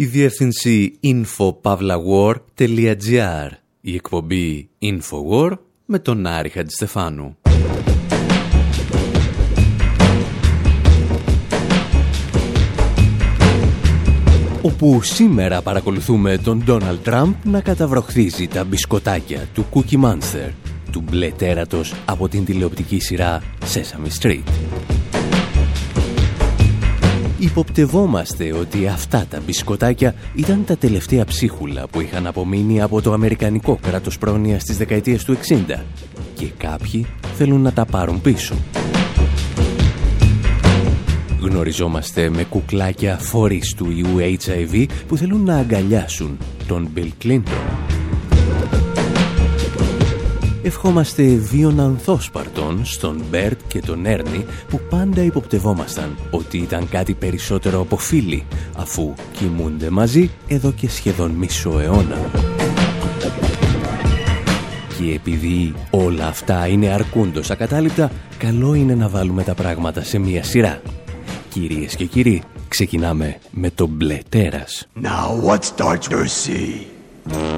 Η διεύθυνση infopavlawar.gr Η εκπομπή Infowar με τον Άρη Χατζηστεφάνου. όπου σήμερα παρακολουθούμε τον Ντόναλτ Τραμπ να καταβροχθίζει τα μπισκοτάκια του Cookie Monster, του μπλε τέρατος από την τηλεοπτική σειρά Sesame Street. Υποπτευόμαστε ότι αυτά τα μπισκοτάκια ήταν τα τελευταία ψίχουλα που είχαν απομείνει από το Αμερικανικό κράτος πρόνοιας στις δεκαετίες του 60 και κάποιοι θέλουν να τα πάρουν πίσω. Γνωριζόμαστε με κουκλάκια φορείς του ιού HIV που θέλουν να αγκαλιάσουν τον Bill Clinton. Ευχόμαστε βίον ανθόσπαρτον στον Μπέρτ και τον Έρνη που πάντα υποπτευόμασταν ότι ήταν κάτι περισσότερο από φίλοι αφού κοιμούνται μαζί εδώ και σχεδόν μισό αιώνα. Και επειδή όλα αυτά είναι αρκούντος ακατάληπτα, καλό είναι να βάλουμε τα πράγματα σε μία σειρά. Κυρίες και κύριοι, ξεκινάμε με το μπλε τέρας. Now what starts with C?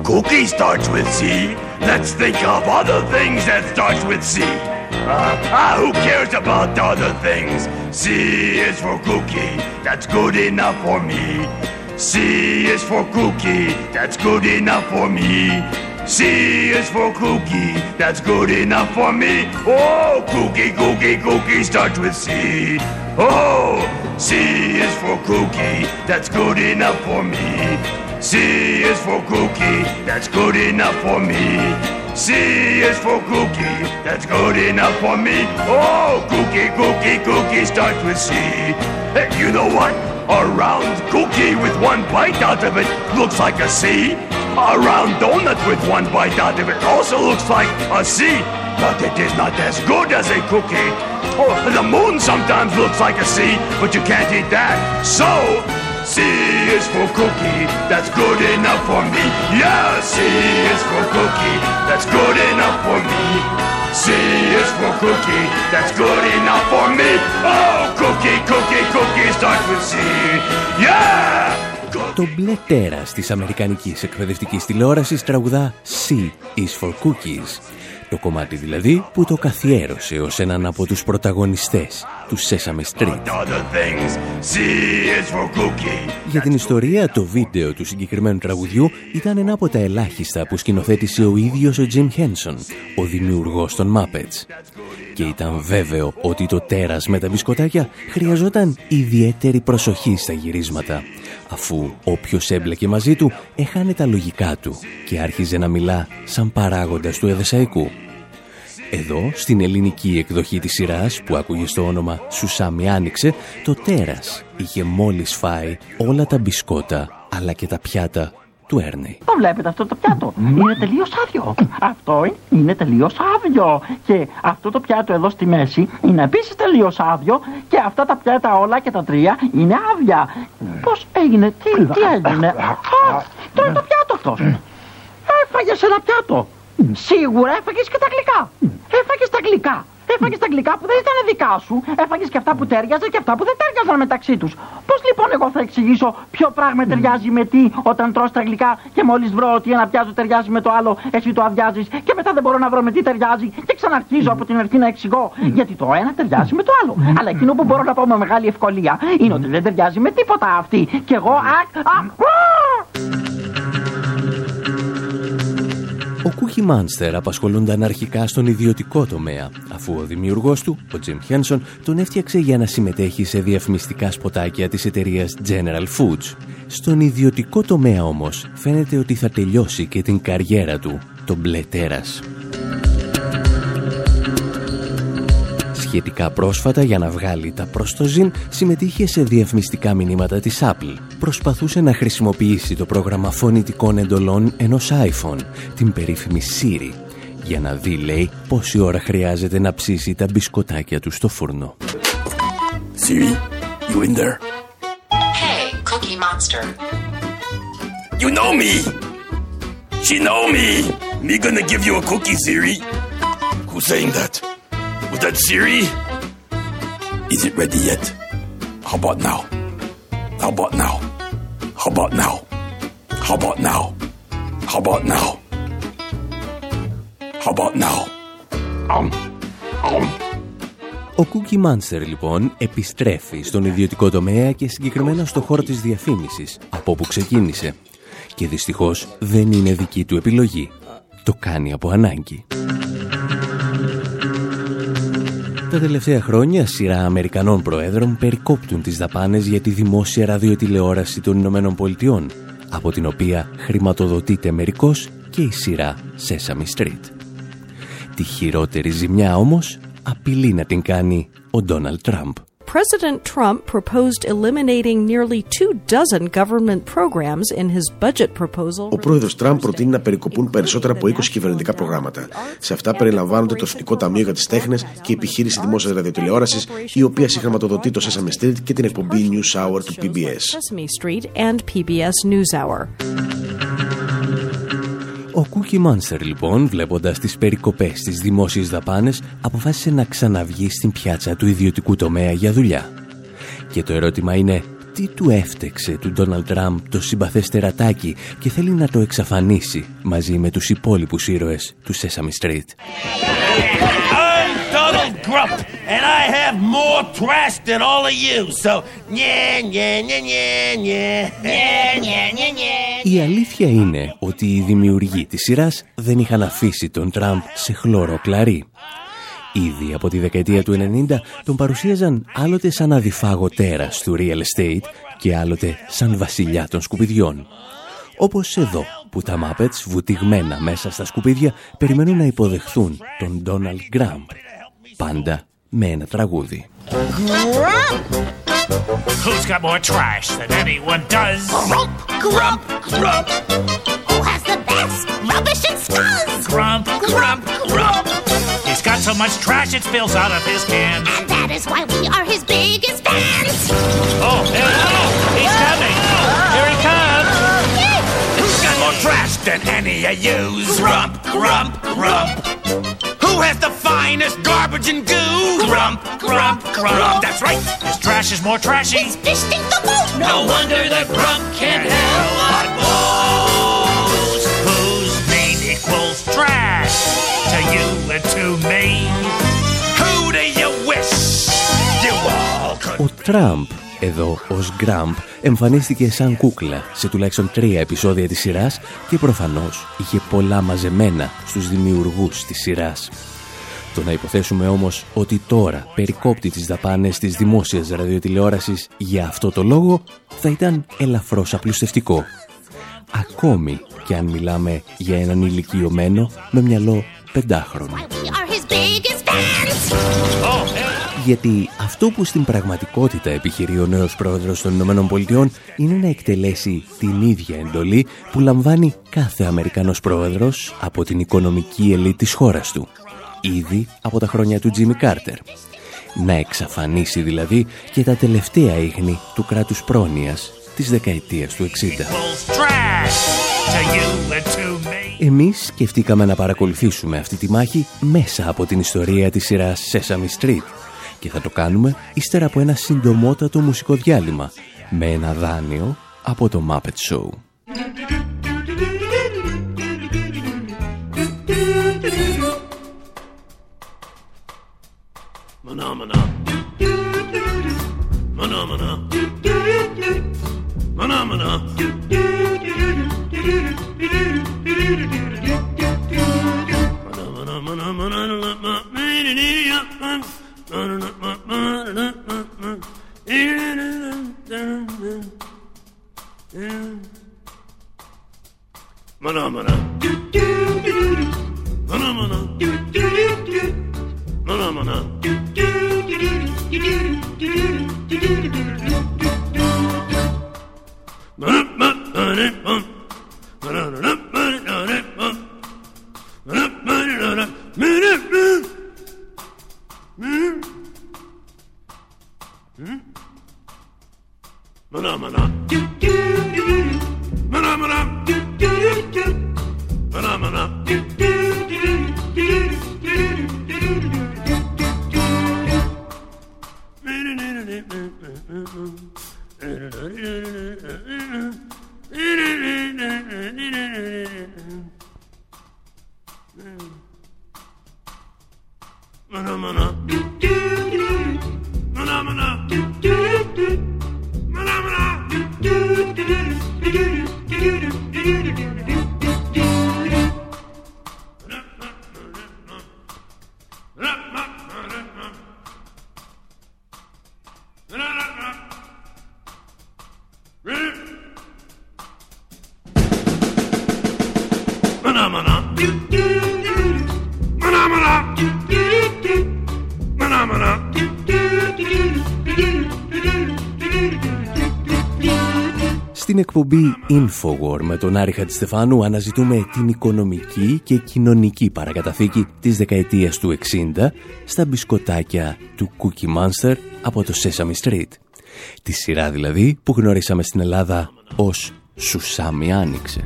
Cookie starts with C. Let's think of other things that starts with C. Uh, ah, who cares about other things? C is for cookie. That's good enough for me. C is for cookie. That's good enough for me. C is for cookie, that's good enough for me. Oh, cookie, cookie, cookie starts with C. Oh, C is for cookie, that's good enough for me. C is for cookie, that's good enough for me. C is for cookie, that's good enough for me. Oh, cookie, cookie, cookie starts with C. Hey, you know what? A round cookie with one bite out of it looks like a C. A round donut with one bite out of it also looks like a C, but it is not as good as a cookie. Oh, the moon sometimes looks like a C, but you can't eat that. So, C is for cookie, that's good enough for me. Yeah, C is for cookie, that's good enough for me. C is for cookie, that's good enough for me. Oh, cookie, cookie, cookie starts with C. Yeah! Το μπλε τέρας της Αμερικανικής εκπαιδευτικής τηλεόρασης τραγουδά C is for cookies. Το κομμάτι δηλαδή που το καθιέρωσε ως έναν από τους πρωταγωνιστές τους Sesame Street. Για την ιστορία, το βίντεο του συγκεκριμένου τραγουδιού ήταν ένα από τα ελάχιστα που σκηνοθέτησε ο ίδιος ο Jim Henson, ο δημιουργός των Muppets. Και ήταν βέβαιο ότι το τέρας με τα μπισκοτάκια χρειαζόταν ιδιαίτερη προσοχή στα γυρίσματα αφού όποιος έμπλεκε μαζί του έχανε τα λογικά του και άρχιζε να μιλά σαν παράγοντας του εδεσαϊκού. Εδώ, στην ελληνική εκδοχή της σειράς που άκουγε στο όνομα «Σουσάμι Άνοιξε», το τέρας είχε μόλις φάει όλα τα μπισκότα αλλά και τα πιάτα του Έρνη. Το βλέπετε αυτό το πιάτο. Είναι τελείως άδειο. Αυτό είναι τελείως άδειο. Και αυτό το πιάτο εδώ στη μέση είναι επίσης τελείως άδειο. Και αυτά τα πιάτα όλα και τα τρία είναι άδεια. Πώς έγινε, τι, τι έγινε; Α, το είναι το πιάτο αυτός. Έφαγες ένα πιάτο. Σίγουρα έφαγες και τα γλυκά. Έφαγες τα γλυκά. Έφαγες τα γλυκά που δεν ήταν δικά σου. Έφαγες και αυτά που τέριαζαν και αυτά που δεν τέριαζαν μεταξύ τους. Πώς λοιπόν εγώ θα εξηγήσω ποιο πράγμα ταιριάζει με τι όταν τρώ τα γλυκά και μόλις βρω ότι ένα πιάτο ταιριάζει με το άλλο, εσύ το αδειάζεις και μετά δεν μπορώ να βρω με τι ταιριάζει και ξαναρχίζω από την αρχή να εξηγώ. Γιατί το ένα ταιριάζει με το άλλο. Αλλά εκείνο που μπορώ να πω με μεγάλη ευκολία είναι ότι δεν ταιριάζει με τίποτα αυτή. Και εγώ ακ, ακ, Ο Κούχι Μάνστερ απασχολούνταν αρχικά στον ιδιωτικό τομέα, αφού ο δημιουργός του, ο Τζιμ Χένσον, τον έφτιαξε για να συμμετέχει σε διαφημιστικά σποτάκια της εταιρείας General Foods. Στον ιδιωτικό τομέα όμως φαίνεται ότι θα τελειώσει και την καριέρα του, το μπλε τέρας. Σχετικά πρόσφατα για να βγάλει τα προστοζήν συμμετείχε σε διαφημιστικά μηνύματα της Apple. Προσπαθούσε να χρησιμοποιήσει το πρόγραμμα φωνητικών εντολών ενός iPhone, την περίφημη Siri, για να δει, λέει, πόση ώρα χρειάζεται να ψήσει τα μπισκοτάκια του στο φούρνο. Siri, you in there? Hey, Cookie Monster. You know me! She know me! Me gonna give you a cookie, Siri. Who's saying that? Was that Siri? Is it ready yet? How about now? How about now? How about now? How about now? How about now? How about now? Um, um. Ο Cookie Monster λοιπόν επιστρέφει στον ιδιωτικό τομέα και συγκεκριμένα στο χώρο της διαφήμισης, από όπου ξεκίνησε. Και δυστυχώς δεν είναι δική του επιλογή. Το κάνει από ανάγκη. Τα τελευταία χρόνια σειρά Αμερικανών Προέδρων περικόπτουν τις δαπάνες για τη δημόσια ραδιοτηλεόραση των Ηνωμένων Πολιτειών, από την οποία χρηματοδοτείται μερικώς και η σειρά Sesame Street. Τη χειρότερη ζημιά όμως απειλεί να την κάνει ο Ντόναλτ Τραμπ. President Trump proposed eliminating nearly two dozen government programs in his budget proposal. Ο πρόεδρος Τραμπ προτείνει να περικοπούν περισσότερα από 20 κυβερνητικά προγράμματα. Σε αυτά περιλαμβάνονται το Εθνικό Ταμείο για τις Τέχνες και η επιχείρηση δημόσιας ραδιοτηλεόρασης, η οποία συγχρηματοδοτεί το Sesame Street και την εκπομπή News Hour του PBS. Ο Cookie Monster λοιπόν, βλέποντας τις περικοπές στις δημόσιες δαπάνες, αποφάσισε να ξαναβγεί στην πιάτσα του ιδιωτικού τομέα για δουλειά. Και το ερώτημα είναι, τι του έφτεξε του Ντόναλτ Τραμπ το συμπαθές τερατάκι και θέλει να το εξαφανίσει μαζί με τους υπόλοιπους ήρωες του Sesame Street; I'm Donald Grump, and I have more trash than all of you. So, yeah, yeah, yeah, yeah, yeah, yeah, yeah, yeah, yeah. Η αλήθεια είναι ότι οι δημιουργοί της σειράς δεν είχαν αφήσει τον Τραμπ σε χλώρο κλαρί. Ήδη από τη δεκαετία του 90 τον παρουσίαζαν άλλοτε σαν αδιφάγο τέρας του real estate και άλλοτε σαν βασιλιά των σκουπιδιών. Όπως εδώ που τα Muppets βουτυγμένα μέσα στα σκουπίδια περιμένουν να υποδεχθούν τον Donald Grump. Πάντα με ένα τραγούδι. Who's got more trash than anyone does? Grump, grump, grump. Who has the best rubbish and scuzz? Grump, grump, grump. He's got so much trash it spills out of his can. And that is why we are his biggest fans. Oh, there he. He's coming. Here he comes. Who's got more trash than any of yous? Grump, grump, grump. Who has the finest garbage and goo? Grump, grump, grump. That's right. His trash is more trashy. It's fished in the boat. No, no wonder the grump can't help but booze. Whose meat equals trash to you and to me? Who do you wish you all could? O Trump. Εδώ ως Γκραμπ, εμφανίστηκε σαν κούκλα σε τουλάχιστον τρία επεισόδια της σειράς και προφανώς είχε πολλά μαζεμένα στους δημιουργούς της σειράς. Το να υποθέσουμε όμως ότι τώρα περικόπτει τις δαπάνες της δημόσιας ραδιοτηλεόρασης για αυτό το λόγο θα ήταν ελαφρώς απλουστευτικό. Ακόμη και αν μιλάμε για έναν ηλικιωμένο με μυαλό πεντάχρονο. We are his biggest fans; Γιατί αυτό που στην πραγματικότητα επιχειρεί ο νέος πρόεδρος των Ηνωμένων Πολιτειών είναι να εκτελέσει την ίδια εντολή που λαμβάνει κάθε Αμερικανός πρόεδρος από την οικονομική ελίτ της χώρας του. Ήδη από τα χρόνια του Τζίμι Κάρτερ. Να εξαφανίσει δηλαδή και τα τελευταία ίχνη του κράτους πρόνοιας της δεκαετίας του 60. Equals trash to you and to me. Εμείς σκεφτήκαμε να παρακολουθήσουμε αυτή τη μάχη μέσα από την ιστορία της σειράς Sesame Street και θα το κάνουμε ύστερα από ένα συντομότατο μουσικό διάλειμμα με ένα δάνειο από το Muppet Show. Phenomena. Phenomena. Phenomena. Mana mana. Mana mana. Mana mana. Εκπομπή Infowar με τον Άρη Χατζηστεφάνου αναζητούμε την οικονομική και κοινωνική παρακαταθήκη της δεκαετίας του 60 στα μπισκοτάκια του Cookie Monster από το Sesame Street. Τη σειρά δηλαδή που γνωρίσαμε στην Ελλάδα ως Σουσάμι Άνοιξε.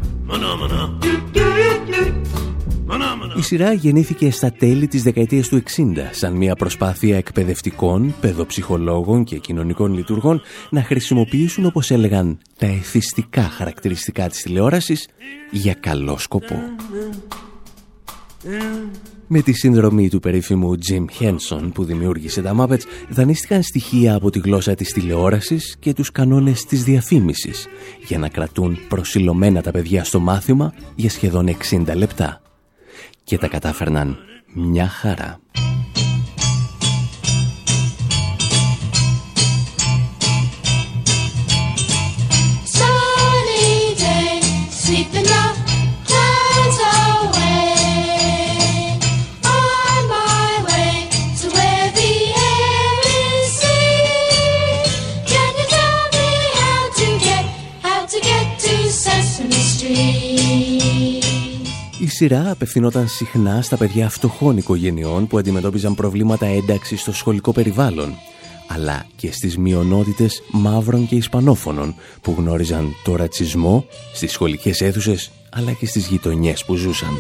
Η σειρά γεννήθηκε στα τέλη της δεκαετίας του 60 σαν μια προσπάθεια εκπαιδευτικών, παιδοψυχολόγων και κοινωνικών λειτουργών να χρησιμοποιήσουν όπως έλεγαν τα εθιστικά χαρακτηριστικά της τηλεόρασης για καλό σκοπό. Με τη συνδρομή του περίφημου Jim Henson που δημιούργησε τα Muppets δανείστηκαν στοιχεία από τη γλώσσα της τηλεόρασης και τους κανόνες της διαφήμισης για να κρατούν προσιλωμένα τα παιδιά στο μάθημα για σχεδόν 60 λεπτά και τα κατάφερναν μια χαρά. Σειρά απευθυνόταν συχνά στα παιδιά φτωχών οικογενειών που αντιμετώπιζαν προβλήματα ένταξης στο σχολικό περιβάλλον, αλλά και στις μειονότητες μαύρων και ισπανόφωνων που γνώριζαν το ρατσισμό στις σχολικές αίθουσες αλλά και στις γειτονιές που ζούσαν.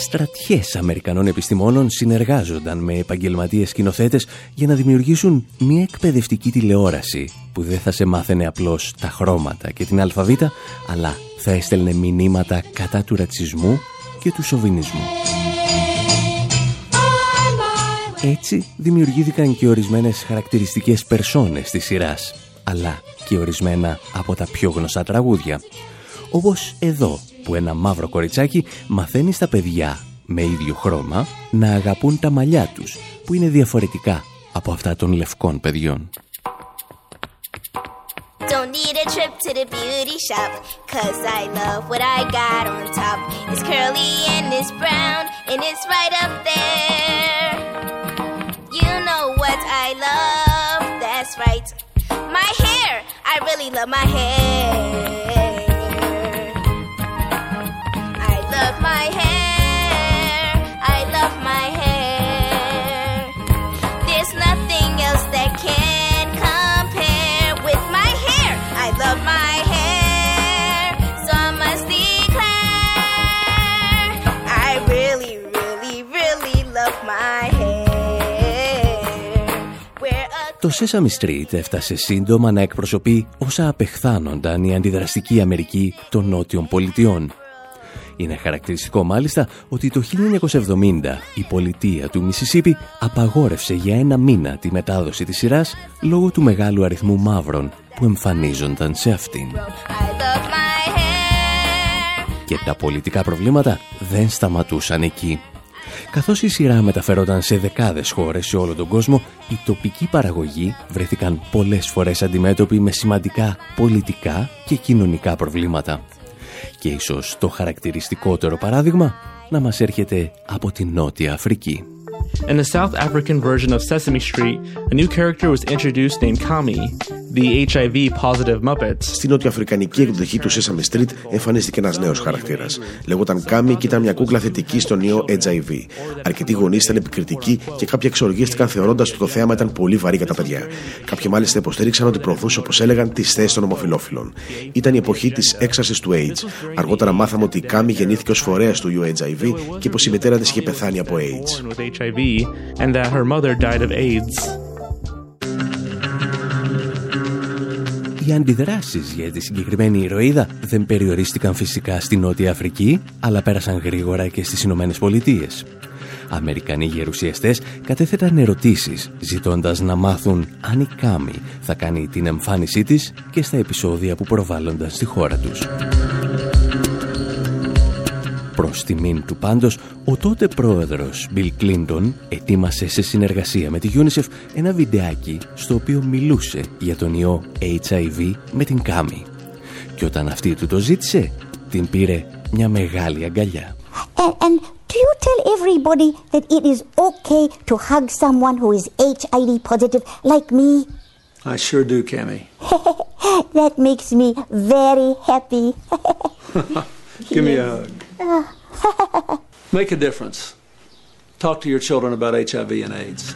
Στρατιές Αμερικανών επιστημόνων συνεργάζονταν με επαγγελματίες σκηνοθέτες για να δημιουργήσουν μια εκπαιδευτική τηλεόραση που δεν θα σε μάθαινε απλώς τα χρώματα και την αλφαβήτα, αλλά θα έστελνε μηνύματα κατά του ρατσισμού και του σοβινισμού. Έτσι δημιουργήθηκαν και ορισμένες χαρακτηριστικές περσόνες της σειράς, αλλά και ορισμένα από τα πιο γνωστά τραγούδια. Όπως εδώ που ένα μαύρο κοριτσάκι μαθαίνει στα παιδιά με ίδιο χρώμα να αγαπούν τα μαλλιά τους που είναι διαφορετικά από αυτά των λευκών παιδιών. Need a trip to the beauty shop. Cause I love what I got on top. It's curly and it's brown And it's right up there. You know what I love? That's right. My hair. I really love my hair. Το Sesame Street έφτασε σύντομα να εκπροσωπεί όσα απεχθάνονταν η αντιδραστική Αμερική των Νότιων Πολιτειών. Είναι χαρακτηριστικό μάλιστα ότι το 1970 η πολιτεία του Μισισίπη απαγόρευσε για ένα μήνα τη μετάδοση της σειράς λόγω του μεγάλου αριθμού μαύρων που εμφανίζονταν σε αυτήν. Και τα πολιτικά προβλήματα δεν σταματούσαν εκεί. Καθώς η σειρά μεταφερόταν σε δεκάδες χώρες σε όλο τον κόσμο, οι τοπικοί παραγωγοί βρέθηκαν πολλές φορές αντιμέτωποι με σημαντικά πολιτικά και κοινωνικά προβλήματα. Και ίσως το χαρακτηριστικότερο παράδειγμα να μας έρχεται από την Νότια Αφρική. In the South African version of Sesame Street, a new character was introduced named Kami, the HIV-positive Muppets. Στην νοτιοαφρικανική εκδοχή του Sesame Street εμφανίστηκε ένας νέος χαρακτήρας. Λέγονταν Κάμι και ήταν μια κούκλα θετική στον ιό HIV. Αρκετοί γονείς ήταν επικριτικοί και κάποιοι εξοργίστηκαν θεωρώντας ότι το θέαμα ήταν πολύ βαρύ για τα παιδιά. Κάποιοι μάλιστα υποστήριξαν ότι προωθούσε, όπως έλεγαν, τις θέσεις των ομοφυλόφιλων. Ήταν η εποχή της έξαρσης του AIDS. Αργότερα μάθαμε ότι η Κάμι γεννήθηκε ως φορέας του HIV και πως η μητέρα της είχε πεθάνει από AIDS. Οι αντιδράσεις για τη συγκεκριμένη ηρωίδα δεν περιορίστηκαν φυσικά στη Νότια Αφρική, αλλά πέρασαν γρήγορα και στις Ηνωμένες Πολιτείες. Αμερικανοί γερουσιαστές κατέθεταν ερωτήσεις, ζητώντας να μάθουν αν η Κάμι θα κάνει την εμφάνισή της και στα επεισόδια που προβάλλονταν στη χώρα τους. Προς τιμήν του πάντως, ο τότε πρόεδρος Bill Clinton ετοίμασε σε συνεργασία με τη UNICEF ένα βιντεάκι στο οποίο μιλούσε για τον ιό HIV με την Κάμι. Και όταν αυτή του το ζήτησε, την πήρε μια μεγάλη αγκαλιά. And, and do you tell everybody that it is okay to hug someone who is HIV positive like me? I sure do, Cammy. that makes me very happy. Give me a hug. Make a difference. Talk to your children about HIV and AIDS.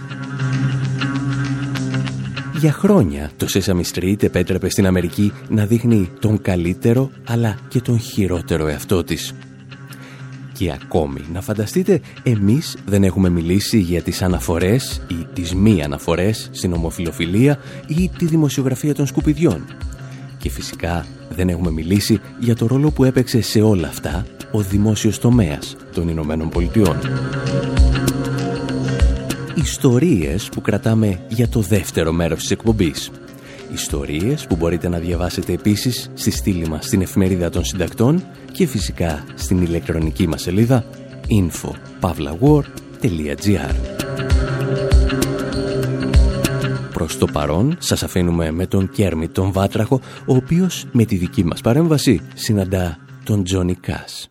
Για χρόνια το Sesame Street επέτρεπε στην Αμερική να δείχνει τον καλύτερο αλλά και τον χειρότερο εαυτό της. Και ακόμη, να φανταστείτε, εμείς δεν έχουμε μιλήσει για τις αναφορές ή τις μη αναφορές στην ομοφιλοφιλία ή τη δημοσιογραφία των σκουπιδιών. Και φυσικά δεν έχουμε μιλήσει για το ρόλο που έπαιξε σε όλα αυτά ο δημόσιος τομέας των Ηνωμένων Πολιτειών. Ιστορίες που κρατάμε για το δεύτερο μέρος της εκπομπής. Ιστορίες που μπορείτε να διαβάσετε επίσης στη στήλη μας στην εφημερίδα των συντακτών και φυσικά στην ηλεκτρονική μας σελίδα info.pavlawar.gr Προς το παρόν σας αφήνουμε με τον Κέρμι τον Βάτραχο ο οποίος με τη δική μας παρέμβαση συναντά τον Τζόνι Κάς.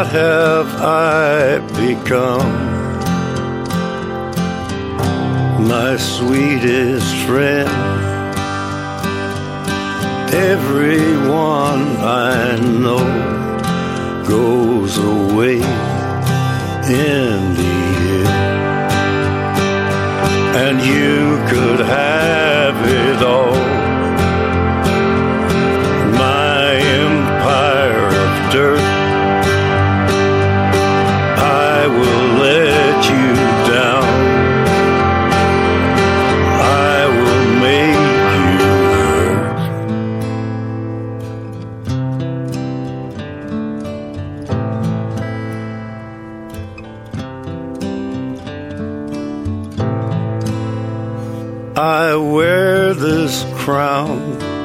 What have I become? My sweetest friend. Everyone I know goes away in the end. And you could have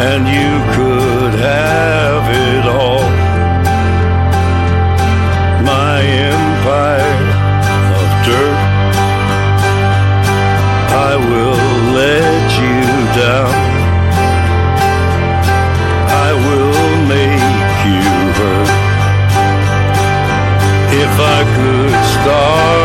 And you could have it all. My empire of dirt. I will let you down. I will make you hurt. If I could start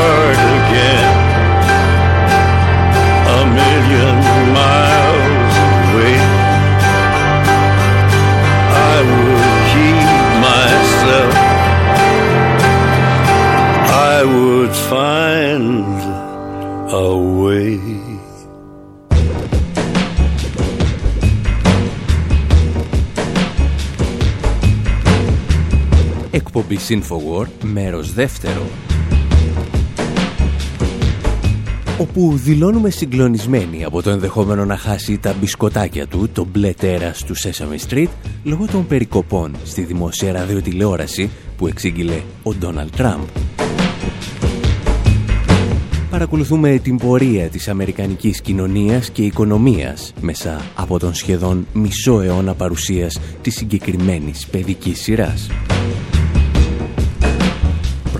Infowar, μέρος δεύτερο. όπου δηλώνουμε συγκλονισμένοι από το ενδεχόμενο να χάσει τα μπισκοτάκια του, το μπλε τέρας του Sesame Street, λόγω των περικοπών στη δημόσια ραδιοτηλεόραση που εξήγηλε ο Ντόναλτ Τραμπ. Παρακολουθούμε την πορεία της αμερικανικής κοινωνίας και οικονομίας μέσα από τον σχεδόν μισό αιώνα παρουσίας της συγκεκριμένης παιδικής σειράς.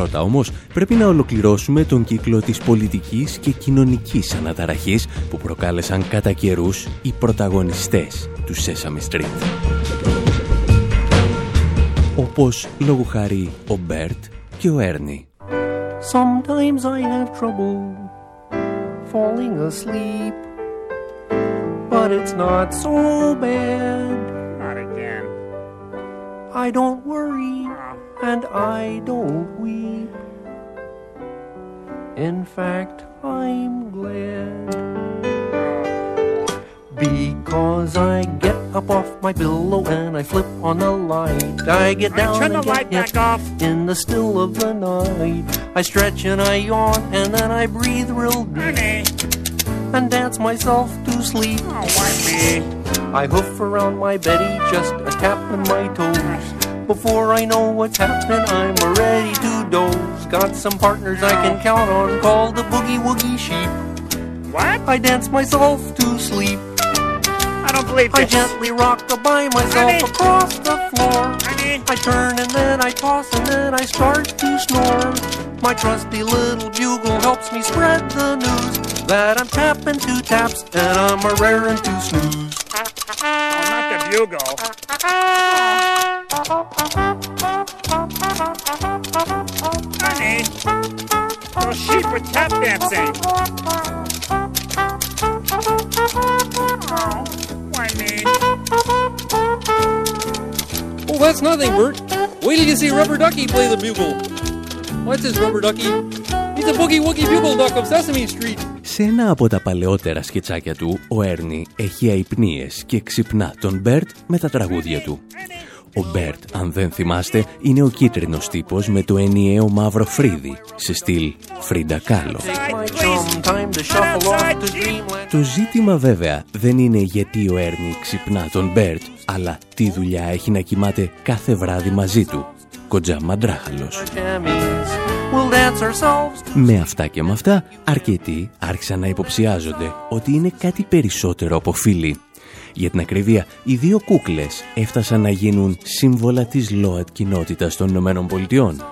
Πρώτα όμως πρέπει να ολοκληρώσουμε τον κύκλο της πολιτικής και κοινωνικής αναταραχής που προκάλεσαν κατά καιρούς οι πρωταγωνιστές του Sesame Street. Όπως λόγου χάρη ο Μπέρτ και ο Έρνη. Sometimes I have trouble falling asleep, but it's not so bad. Not again. I don't worry and I don't weep. In fact, I'm glad. Because I get up off my pillow and I flip on the light. I get down turn the and light back off. in the still of the night. I stretch and I yawn and then I breathe real deep Honey. and dance myself to sleep. Oh. I hoof around my Betty, just a tapping my toes. Before I know what's happening, I'm ready to doze. Got some partners I can count on, called the Boogie Woogie Sheep. What? I dance myself to sleep. I don't believe this. I gently rock by myself across the floor. I turn and then I toss and then I start to snore. My trusty little bugle helps me spread the news that I'm tapping two taps and I'm a raring to snooze. Oh, not the bugle. Honey. Those sheep were tap dancing. Oh, why me? Oh, that's nothing, Bert. Wait till you see Rubber Ducky play the bugle. What's this Rubber Ducky? He's a boogie woogie bugle duck of Sesame Street. Σε ένα από τα παλαιότερα σκετσάκια του, ο Έρνη έχει αϋπνίες και ξυπνά τον Μπέρτ με τα τραγούδια του. Ο Μπέρτ, αν δεν θυμάστε, είναι ο κίτρινος τύπος με το ενιαίο μαύρο φρύδι, σε στυλ Φρίντα Κάλο. My chum, time to shuffle off to dreamland. Το ζήτημα βέβαια δεν είναι γιατί ο Έρνη ξυπνά τον Μπέρτ, αλλά τι δουλειά έχει να κοιμάται κάθε βράδυ μαζί του. Κοτζάμ μαντράχαλος. Jammies, we'll dance ourselves to Με αυτά και με αυτά, αρκετοί άρχισαν να υποψιάζονται ότι είναι κάτι περισσότερο από φίλοι. Για την ακρίβεια, οι δύο κούκλες έφτασαν να γίνουν σύμβολα της ΛΟΑΤ κοινότητας των Ηνωμένων Πολιτειών.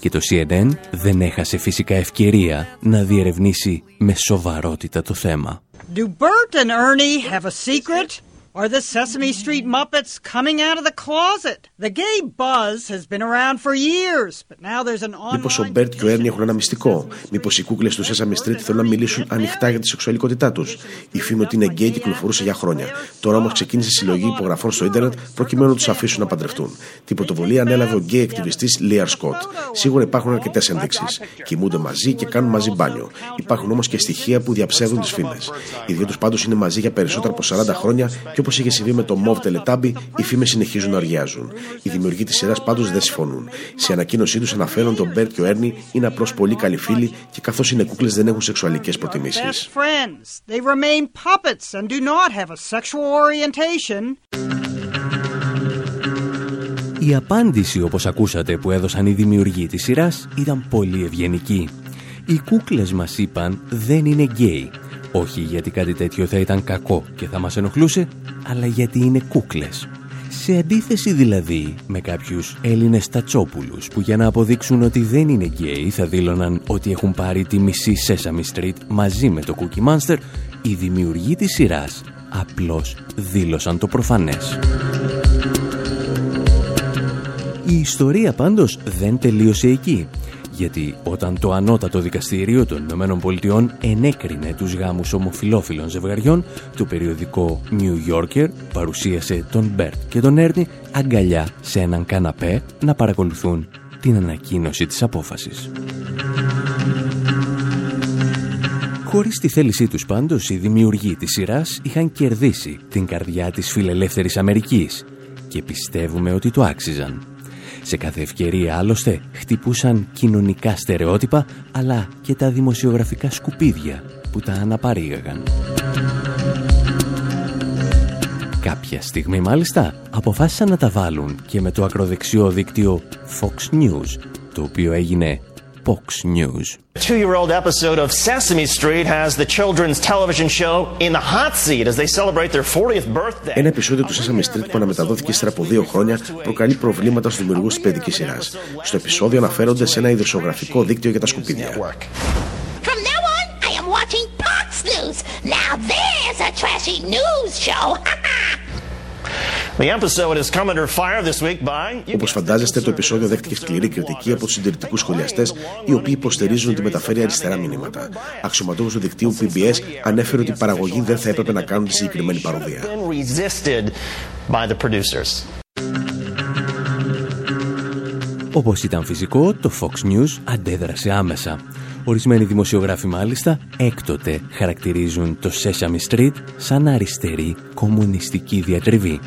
Και το CNN δεν έχασε φυσικά ευκαιρία να διερευνήσει με σοβαρότητα το θέμα. Do Bert and Ernie have a secret? Are the Sesame Street Muppets coming out of the closet? The gay buzz has been around for years, but now there's an Μήπως ο online Μπέρτ και ο Έρνη έχουν ένα μυστικό; Μήπως οι κούκλες του Sesame Street θέλουν να μιλήσουν ανοιχτά για τη σεξουαλικότητά τους; Η φήμη ότι είναι γκέι κυκλοφορούσε για χρόνια. Τώρα όμως ξεκίνησε συλλογή υπογραφών στο ίντερνετ προκειμένου να τους αφήσουν να παντρευτούν. Την πρωτοβουλία ανέλαβε ο γκέι ακτιβιστής Λίαρ Σκοτ. Σίγουρα υπάρχουν αρκετές ενδείξεις. Κοιμούνται μαζί και κάνουν μαζί μπάνιο. Υπάρχουν όμως και στοιχεία που διαψεύδουν τις φήμες. Οι δύο τους πάντως είναι μαζί για περισσότερα από 40 χρόνια και όπως είχε συμβεί με το μωβ Teletubby, οι φήμες συνεχίζουν να οργιάζουν. Οι δημιουργοί της σειράς πάντως δεν συμφωνούν. Σε ανακοίνωσή τους αναφέρουν ότι ο Μπέρτ και ο Έρνη είναι απλώς πολύ καλοί φίλοι και καθώς είναι κούκλες δεν έχουν σεξουαλικές προτιμήσεις. best friends. They remain puppets and do not have a sexual orientation. Η απάντηση όπως ακούσατε που έδωσαν οι δημιουργοί της σειράς ήταν πολύ ευγενική. Οι κούκλες μας είπαν δεν είναι γκέι. Όχι γιατί κάτι τέτοιο θα ήταν κακό και θα μας ενοχλούσε, αλλά γιατί είναι κούκλες. Σε αντίθεση δηλαδή με κάποιους Έλληνες τατσόπουλους που για να αποδείξουν ότι δεν είναι γκέι θα δήλωναν ότι έχουν πάρει τη μισή Sesame Street μαζί με το Cookie Monster, οι δημιουργοί της σειράς απλώς δήλωσαν το προφανές. Η ιστορία πάντως δεν τελείωσε εκεί. Γιατί όταν το ανώτατο δικαστήριο των Ηνωμένων Πολιτειών ενέκρινε τους γάμους ομοφιλόφιλων ζευγαριών, το περιοδικό New Yorker παρουσίασε τον Μπέρτ και τον Έρνη αγκαλιά σε έναν καναπέ να παρακολουθούν την ανακοίνωση της απόφασης. Χωρίς τη θέλησή τους πάντως, οι δημιουργοί της σειράς είχαν κερδίσει την καρδιά της φιλελεύθερης Αμερικής και πιστεύουμε ότι το άξιζαν. Σε κάθε ευκαιρία άλλωστε χτυπούσαν κοινωνικά στερεότυπα αλλά και τα δημοσιογραφικά σκουπίδια που τα αναπαρήγαγαν. Κάποια στιγμή μάλιστα αποφάσισαν να τα βάλουν και με το ακροδεξιό δίκτυο Fox News, το οποίο έγινε Fox News. A two-year-old episode of Sesame Street has the children's television show in the hot seat as they celebrate their 40th birthday. Ένα επεισόδιο του Sesame Street που αναμεταδόθηκε ύστερα από δύο χρόνια προκαλεί προβλήματα στους δημιουργούς της παιδικής σειράς. Στο επεισόδιο αναφέρονται σε ένα ειδοσιογραφικό δίκτυο για τα σκουπίδια. From now on, I am watching Fox News. Now there's a trashy news show. Όπως φαντάζεστε, το επεισόδιο δέχτηκε σκληρή κριτική από τους συντηρητικούς σχολιαστές, οι οποίοι υποστηρίζουν ότι μεταφέρει αριστερά μηνύματα. Αξιωματούχος του δικτύου PBS ανέφερε ότι οι παραγωγοί δεν θα έπρεπε να κάνουν τη συγκεκριμένη παροδία. Όπως ήταν φυσικό, το Fox News αντέδρασε άμεσα. Ορισμένοι δημοσιογράφοι μάλιστα έκτοτε χαρακτηρίζουν το Sesame Street σαν αριστερή κομμουνιστική διατριβή.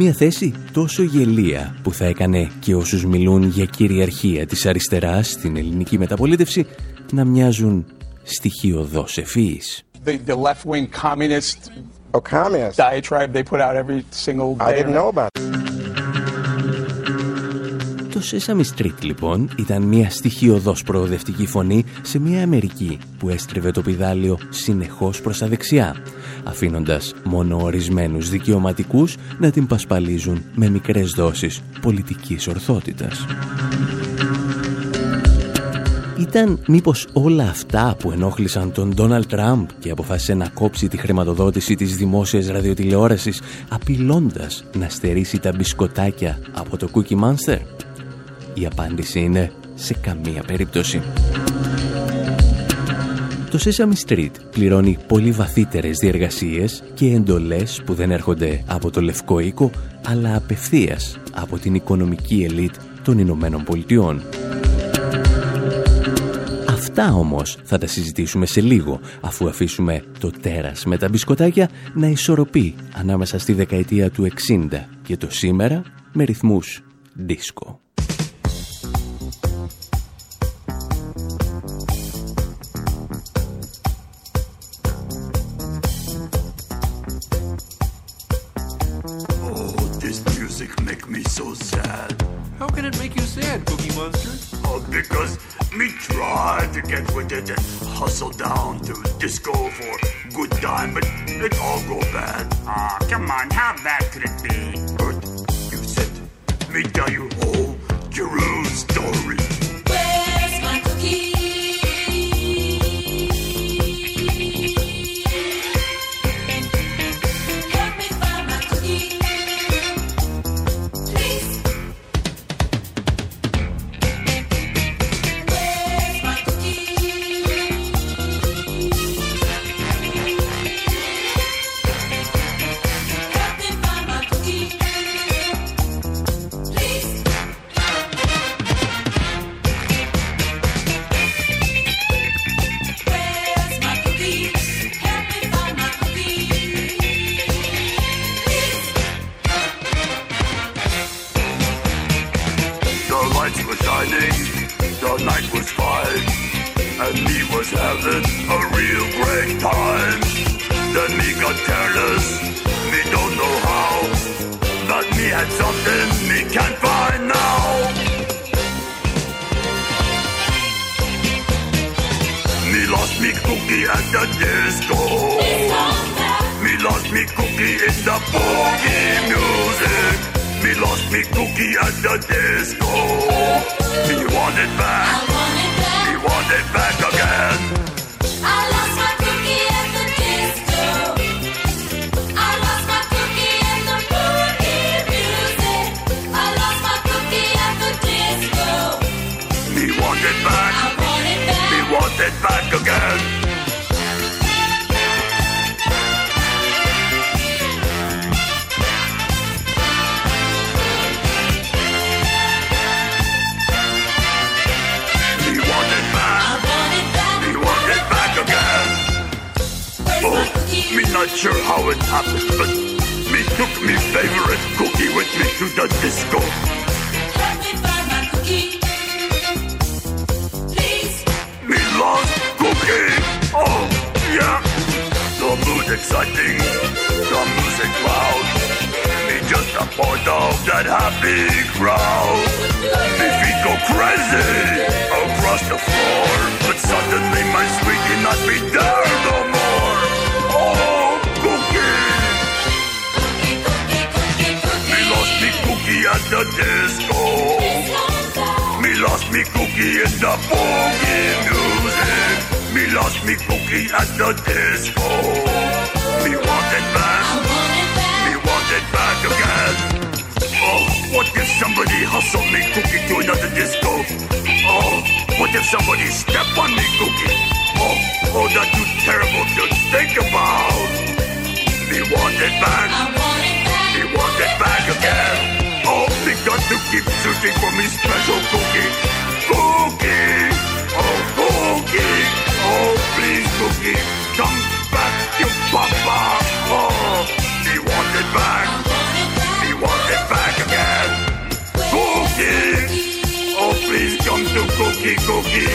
Μια θέση τόσο γελία που θα έκανε και όσους μιλούν για κυριαρχία της αριστεράς στην ελληνική μεταπολίτευση να μοιάζουν στοιχειοδός ευφύης. The, the left-wing communist oh, communist. diatribe they put out every single day. I didn't know about Το Sesame Street λοιπόν ήταν μια στοιχειοδός προοδευτική φωνή σε μια Αμερική που έστρεβε το πιδάλιο συνεχώς προς τα δεξιά, αφήνοντας μόνο ορισμένους δικαιωματικούς να την πασπαλίζουν με μικρές δόσεις πολιτικής ορθότητας. Ήταν μήπως όλα αυτά που ενόχλησαν τον Ντόναλτ Τραμπ και αποφάσισε να κόψει τη χρηματοδότηση της δημόσιας ραδιοτηλεόρασης απειλώντας να στερήσει τα μπισκοτάκια από το Cookie Monster; Η απάντηση είναι σε καμία περίπτωση. Το Sesame Street πληρώνει πολύ βαθύτερες διεργασίες και εντολές που δεν έρχονται από το Λευκό Οίκο, αλλά απευθείας από την οικονομική ελίτ των Ηνωμένων Πολιτειών. Αυτά όμως θα τα συζητήσουμε σε λίγο, αφού αφήσουμε το τέρας με τα μπισκοτάκια να ισορροπεί ανάμεσα στη δεκαετία του 60 και το σήμερα με ρυθμούς δίσκο. So sad. How can it make you sad, Cookie Monster? Oh, because me tried to get with it and hustle down to disco for good time, but it all go bad. Ah, oh, come on, how bad could it be? But you said me tell you whole Jeru story. cookie at the disco. Me lost me cookie in the boogie music. Me lost me cookie at the disco. Me want it back. I want it back. Me want it back again. I lost my cookie at the disco. I lost my cookie in the boogie music. I lost my cookie at the disco. Me want it back. I want it back. Me want it back again. Me not sure how it happened, but me took me favorite cookie with me to the disco. Let me find my cookie. Please. Me lost cookie. Oh, yeah. The mood exciting. The music loud. Me just a part of that happy crowd. Me feet go crazy across the floor. But suddenly my sweetie not boogie music. Me lost me cookie at the disco. Me want it back. Me want it back again. Oh, what if somebody hustle me cookie to another disco? Oh, what if somebody step on me cookie? Oh, oh, that's too terrible to think about. Me want it back. Me want it back again. Oh, me got to keep searching for me special cookie. Cookie. Oh, cookie. Oh, please, cookie. Come back, you papa. Oh, me want it back. he wants it back again. Cookie. Oh, please come to cookie, cookie.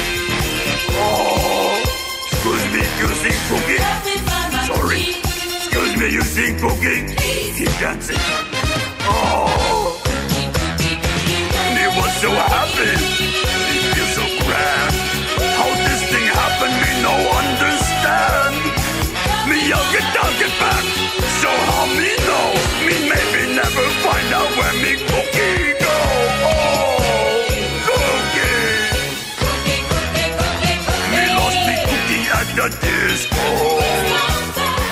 Oh, excuse me, you sing cookie. Sorry. Excuse me, you sing cookie. Keep dancing. Oh, me was so happy. I'll get back. So how me know? Me maybe never find out where me cookie go. Oh, cookie. Me lost me cookie at the disco.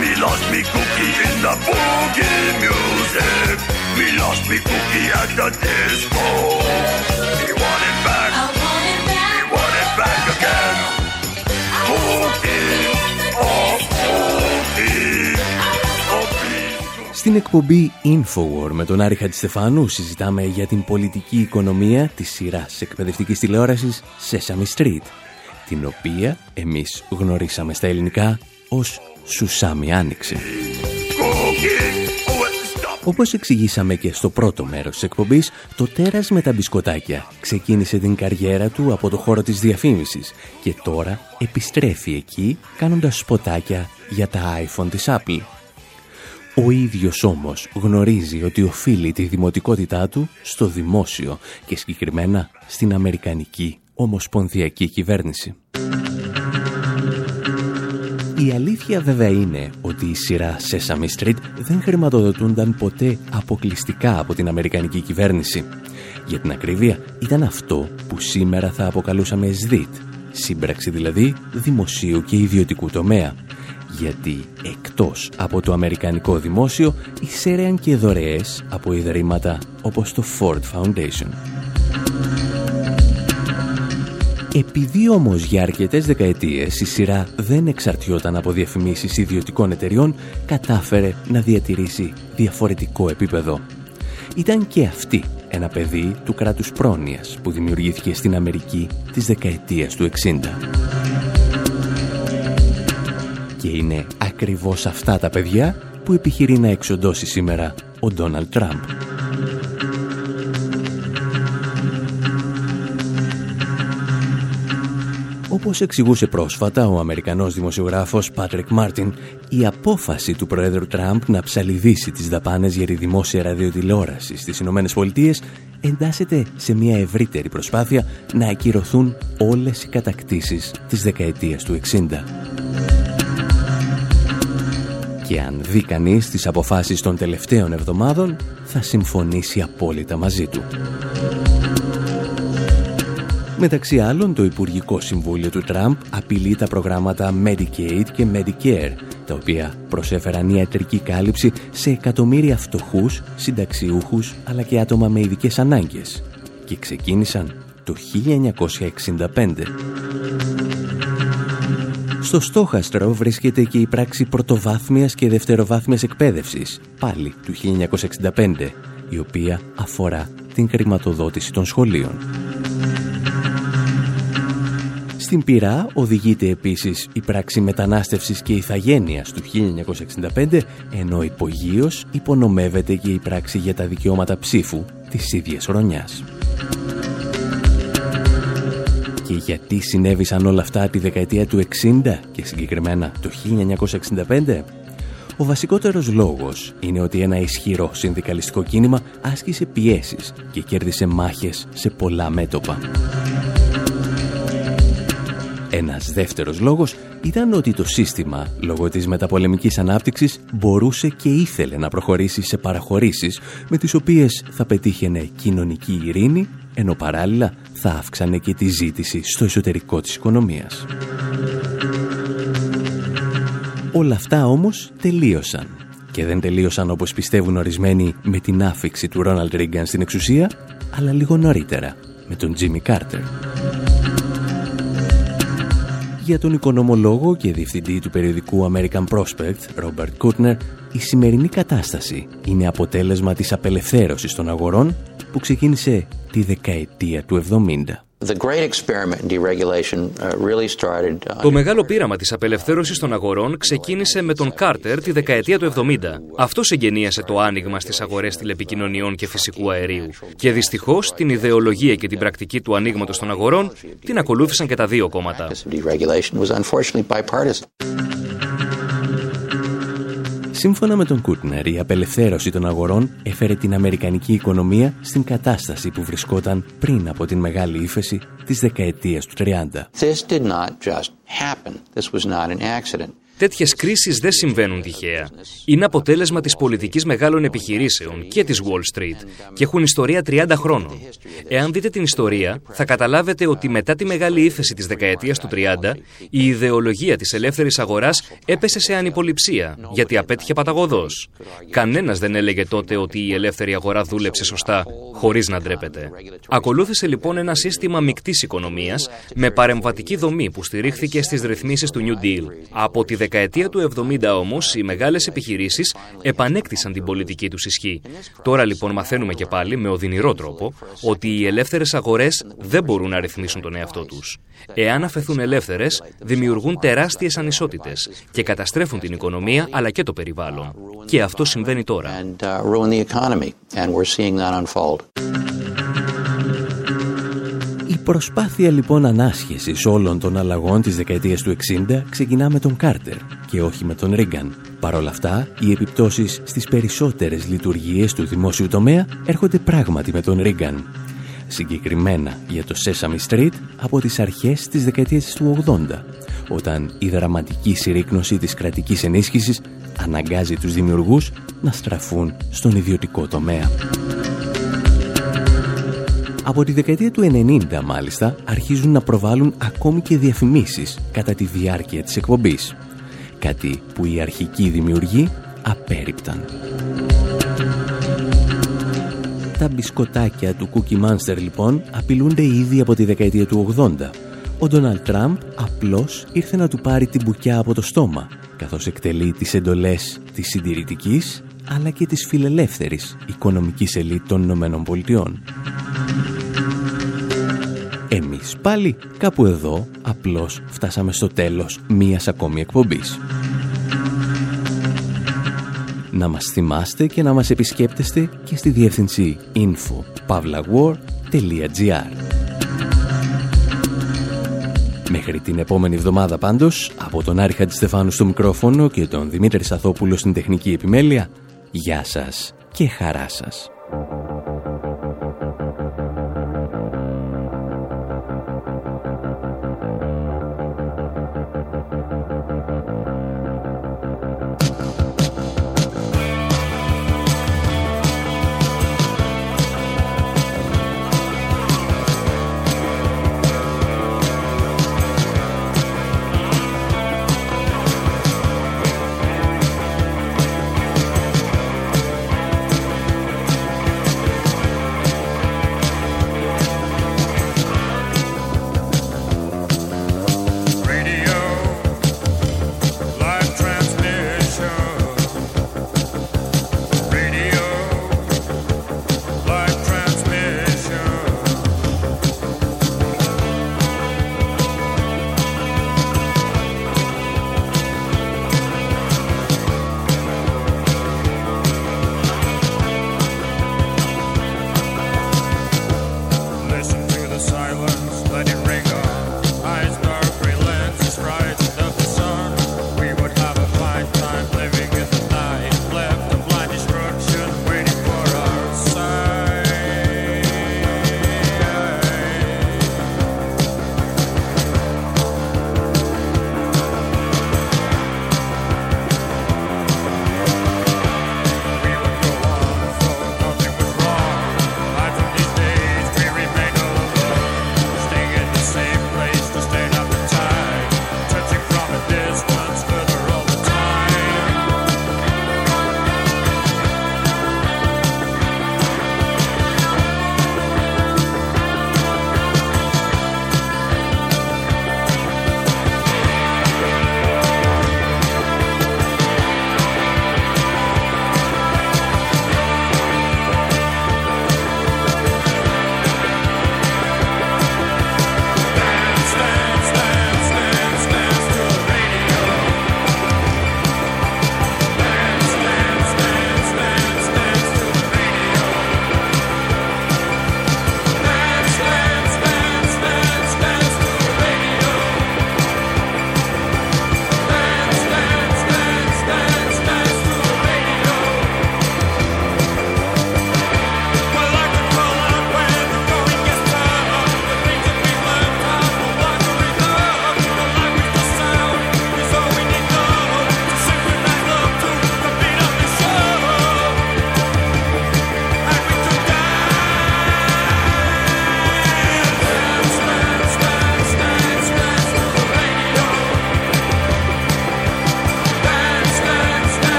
Me lost me cookie in the boogie music. Me lost me cookie at the disco. Στην εκπομπή Infowar με τον Άρη Χατζηστεφάνου συζητάμε για την πολιτική οικονομία της σειράς εκπαιδευτικής τηλεόρασης Sesame Street, την οποία εμείς γνωρίσαμε στα ελληνικά ως Σουσάμι Άνοιξε. Όπως εξηγήσαμε και στο πρώτο μέρος της εκπομπής, το τέρας με τα μπισκοτάκια ξεκίνησε την καριέρα του από το χώρο της διαφήμισης και τώρα επιστρέφει εκεί κάνοντας σποτάκια για τα iPhone της Apple. Ο ίδιος όμως γνωρίζει ότι οφείλει τη δημοτικότητά του στο δημόσιο και συγκεκριμένα στην Αμερικανική Ομοσπονδιακή Κυβέρνηση. Η αλήθεια βέβαια είναι ότι η σειρά Sesame Street δεν χρηματοδοτούνταν ποτέ αποκλειστικά από την Αμερικανική κυβέρνηση. Για την ακρίβεια ήταν αυτό που σήμερα θα αποκαλούσαμε ΣΔΙΤ, σύμπραξη δηλαδή δημοσίου και ιδιωτικού τομέα. Γιατί εκτός από το αμερικανικό δημόσιο εισέρεαν και δωρεές από ιδρύματα όπως το Ford Foundation. Επειδή όμως για αρκετές δεκαετίες η σειρά δεν εξαρτιόταν από διαφημίσεις ιδιωτικών εταιριών, κατάφερε να διατηρήσει διαφορετικό επίπεδο. Ήταν και αυτή ένα παιδί του κράτους πρόνοιας που δημιουργήθηκε στην Αμερική της δεκαετίας του 60. Και είναι ακριβώς αυτά τα παιδιά που επιχειρεί να εξοντώσει σήμερα ο Ντόναλτ Τραμπ. Όπως εξηγούσε πρόσφατα ο Αμερικανός δημοσιογράφος Πάτρικ Μάρτιν, η απόφαση του Προέδρου Τραμπ να ψαλιδίσει τις δαπάνες για τη δημόσια ραδιοτηλεόραση στις Ηνωμένες Πολιτείες εντάσσεται σε μια ευρύτερη προσπάθεια να ακυρωθούν όλες οι κατακτήσεις της δεκαετίας του 60. Και αν δει κανείς τις αποφάσεις των τελευταίων εβδομάδων, θα συμφωνήσει απόλυτα μαζί του. Μεταξύ άλλων, το Υπουργικό Συμβούλιο του Τραμπ απειλεί τα προγράμματα Medicaid και Medicare, τα οποία προσέφεραν ιατρική κάλυψη σε εκατομμύρια φτωχούς, συνταξιούχους, αλλά και άτομα με ειδικές ανάγκες. Και ξεκίνησαν το 1965. Στο στόχαστρο βρίσκεται και η πράξη πρωτοβάθμιας και δευτεροβάθμιας εκπαίδευσης, πάλι του 1965, η οποία αφορά την χρηματοδότηση των σχολείων. Στην πυρά οδηγείται επίσης η πράξη μετανάστευσης και ηθαγένειας του 1965, ενώ υπογείως υπονομεύεται και η πράξη για τα δικαιώματα ψήφου της ίδιας χρονιάς. Και γιατί συνέβησαν όλα αυτά τη δεκαετία του 60 και συγκεκριμένα το 1965? Ο βασικότερος λόγος είναι ότι ένα ισχυρό συνδικαλιστικό κίνημα άσκησε πιέσεις και κέρδισε μάχες σε πολλά μέτωπα. Ένας δεύτερος λόγος ήταν ότι το σύστημα, λόγω της μεταπολεμικής ανάπτυξης, μπορούσε και ήθελε να προχωρήσει σε παραχωρήσεις με τις οποίες θα πετύχαινε κοινωνική ειρήνη, ενώ παράλληλα θα αύξανε και τη ζήτηση στο εσωτερικό της οικονομίας. Όλα αυτά όμως τελείωσαν. Και δεν τελείωσαν όπως πιστεύουν ορισμένοι με την άφηξη του Ρόναλντ Ρίγκαν στην εξουσία, αλλά λίγο νωρίτερα, με τον Τζίμι Κάρτερ. Για τον οικονομολόγο και διευθυντή του περιοδικού American Prospect, Robert Kutner, η σημερινή κατάσταση είναι αποτέλεσμα της απελευθέρωσης των αγορών που ξεκίνησε τη δεκαετία του 70. Το μεγάλο πείραμα της απελευθέρωσης των αγορών ξεκίνησε με τον Κάρτερ τη δεκαετία του 70. Αυτό εγγενίασε το άνοιγμα στις αγορές τηλεπικοινωνιών και φυσικού αερίου. Και δυστυχώς την ιδεολογία και την πρακτική του ανοίγματος των αγορών την ακολούθησαν και τα δύο κόμματα. Σύμφωνα με τον Κούτνερ, η απελευθέρωση των αγορών έφερε την Αμερικανική οικονομία στην κατάσταση που βρισκόταν πριν από την μεγάλη ύφεση της δεκαετίας του 30. This did not just happen. This was not an accident. Τέτοιες κρίσεις δεν συμβαίνουν τυχαία. Είναι αποτέλεσμα της πολιτικής μεγάλων επιχειρήσεων και της Wall Street και έχουν ιστορία 30 χρόνων. Εάν δείτε την ιστορία, θα καταλάβετε ότι μετά τη μεγάλη ύφεση της δεκαετίας του 30, η ιδεολογία της ελεύθερης αγοράς έπεσε σε ανυποληψία, γιατί απέτυχε παταγωδός. Κανένας δεν έλεγε τότε ότι η ελεύθερη αγορά δούλεψε σωστά, χωρίς να ντρέπεται. Ακολούθησε λοιπόν ένα σύστημα μεικτής οικονομίας με παρεμβατική δομή που στηρίχθηκε στις ρυθμίσεις του New Deal. Από τη δεκαετία του 70 όμως, οι μεγάλες επιχειρήσεις επανέκτησαν την πολιτική τους ισχύ. Τώρα λοιπόν μαθαίνουμε και πάλι με οδυνηρό τρόπο ότι οι ελεύθερες αγορές δεν μπορούν να ρυθμίσουν τον εαυτό τους. Εάν αφαιθούν ελεύθερες, δημιουργούν τεράστιες ανισότητες και καταστρέφουν την οικονομία αλλά και το περιβάλλον. Και αυτό συμβαίνει τώρα. Η προσπάθεια λοιπόν ανάσχεσης όλων των αλλαγών της δεκαετίας του 60 ξεκινά με τον Κάρτερ και όχι με τον Ρίγκαν. Παρ' όλα αυτά, οι επιπτώσεις στις περισσότερες λειτουργίες του δημόσιου τομέα έρχονται πράγματι με τον Ρίγκαν. Συγκεκριμένα για το Sesame Street από τις αρχές της δεκαετίας του 80, όταν η δραματική συρρήκνωση της κρατικής ενίσχυσης αναγκάζει τους δημιουργούς να στραφούν στον ιδιωτικό τομέα. Από τη δεκαετία του 90 μάλιστα αρχίζουν να προβάλλουν ακόμη και διαφημίσεις κατά τη διάρκεια της εκπομπής. Κάτι που οι αρχικοί δημιουργοί απέρριπταν. Τα μπισκοτάκια του Cookie Monster λοιπόν απειλούνται ήδη από τη δεκαετία του 80. Ο Ντόναλτ Τραμπ απλώς ήρθε να του πάρει την μπουκιά από το στόμα καθώς εκτελεί τις εντολές της συντηρητικής αλλά και της φιλελεύθερης οικονομικής ελίτ των Ηνωμένων Πολιτειών. Εμείς πάλι κάπου εδώ απλώς φτάσαμε στο τέλος μίας ακόμη εκπομπής. Να μας θυμάστε και να μας επισκέπτεστε και στη διεύθυνση info.pavlawar.gr Μέχρι την επόμενη εβδομάδα πάντως, από τον Άρη Χατζηστεφάνου στο μικρόφωνο και τον Δημήτρη Σαθόπουλο στην τεχνική επιμέλεια, γεια σας και χαρά σας.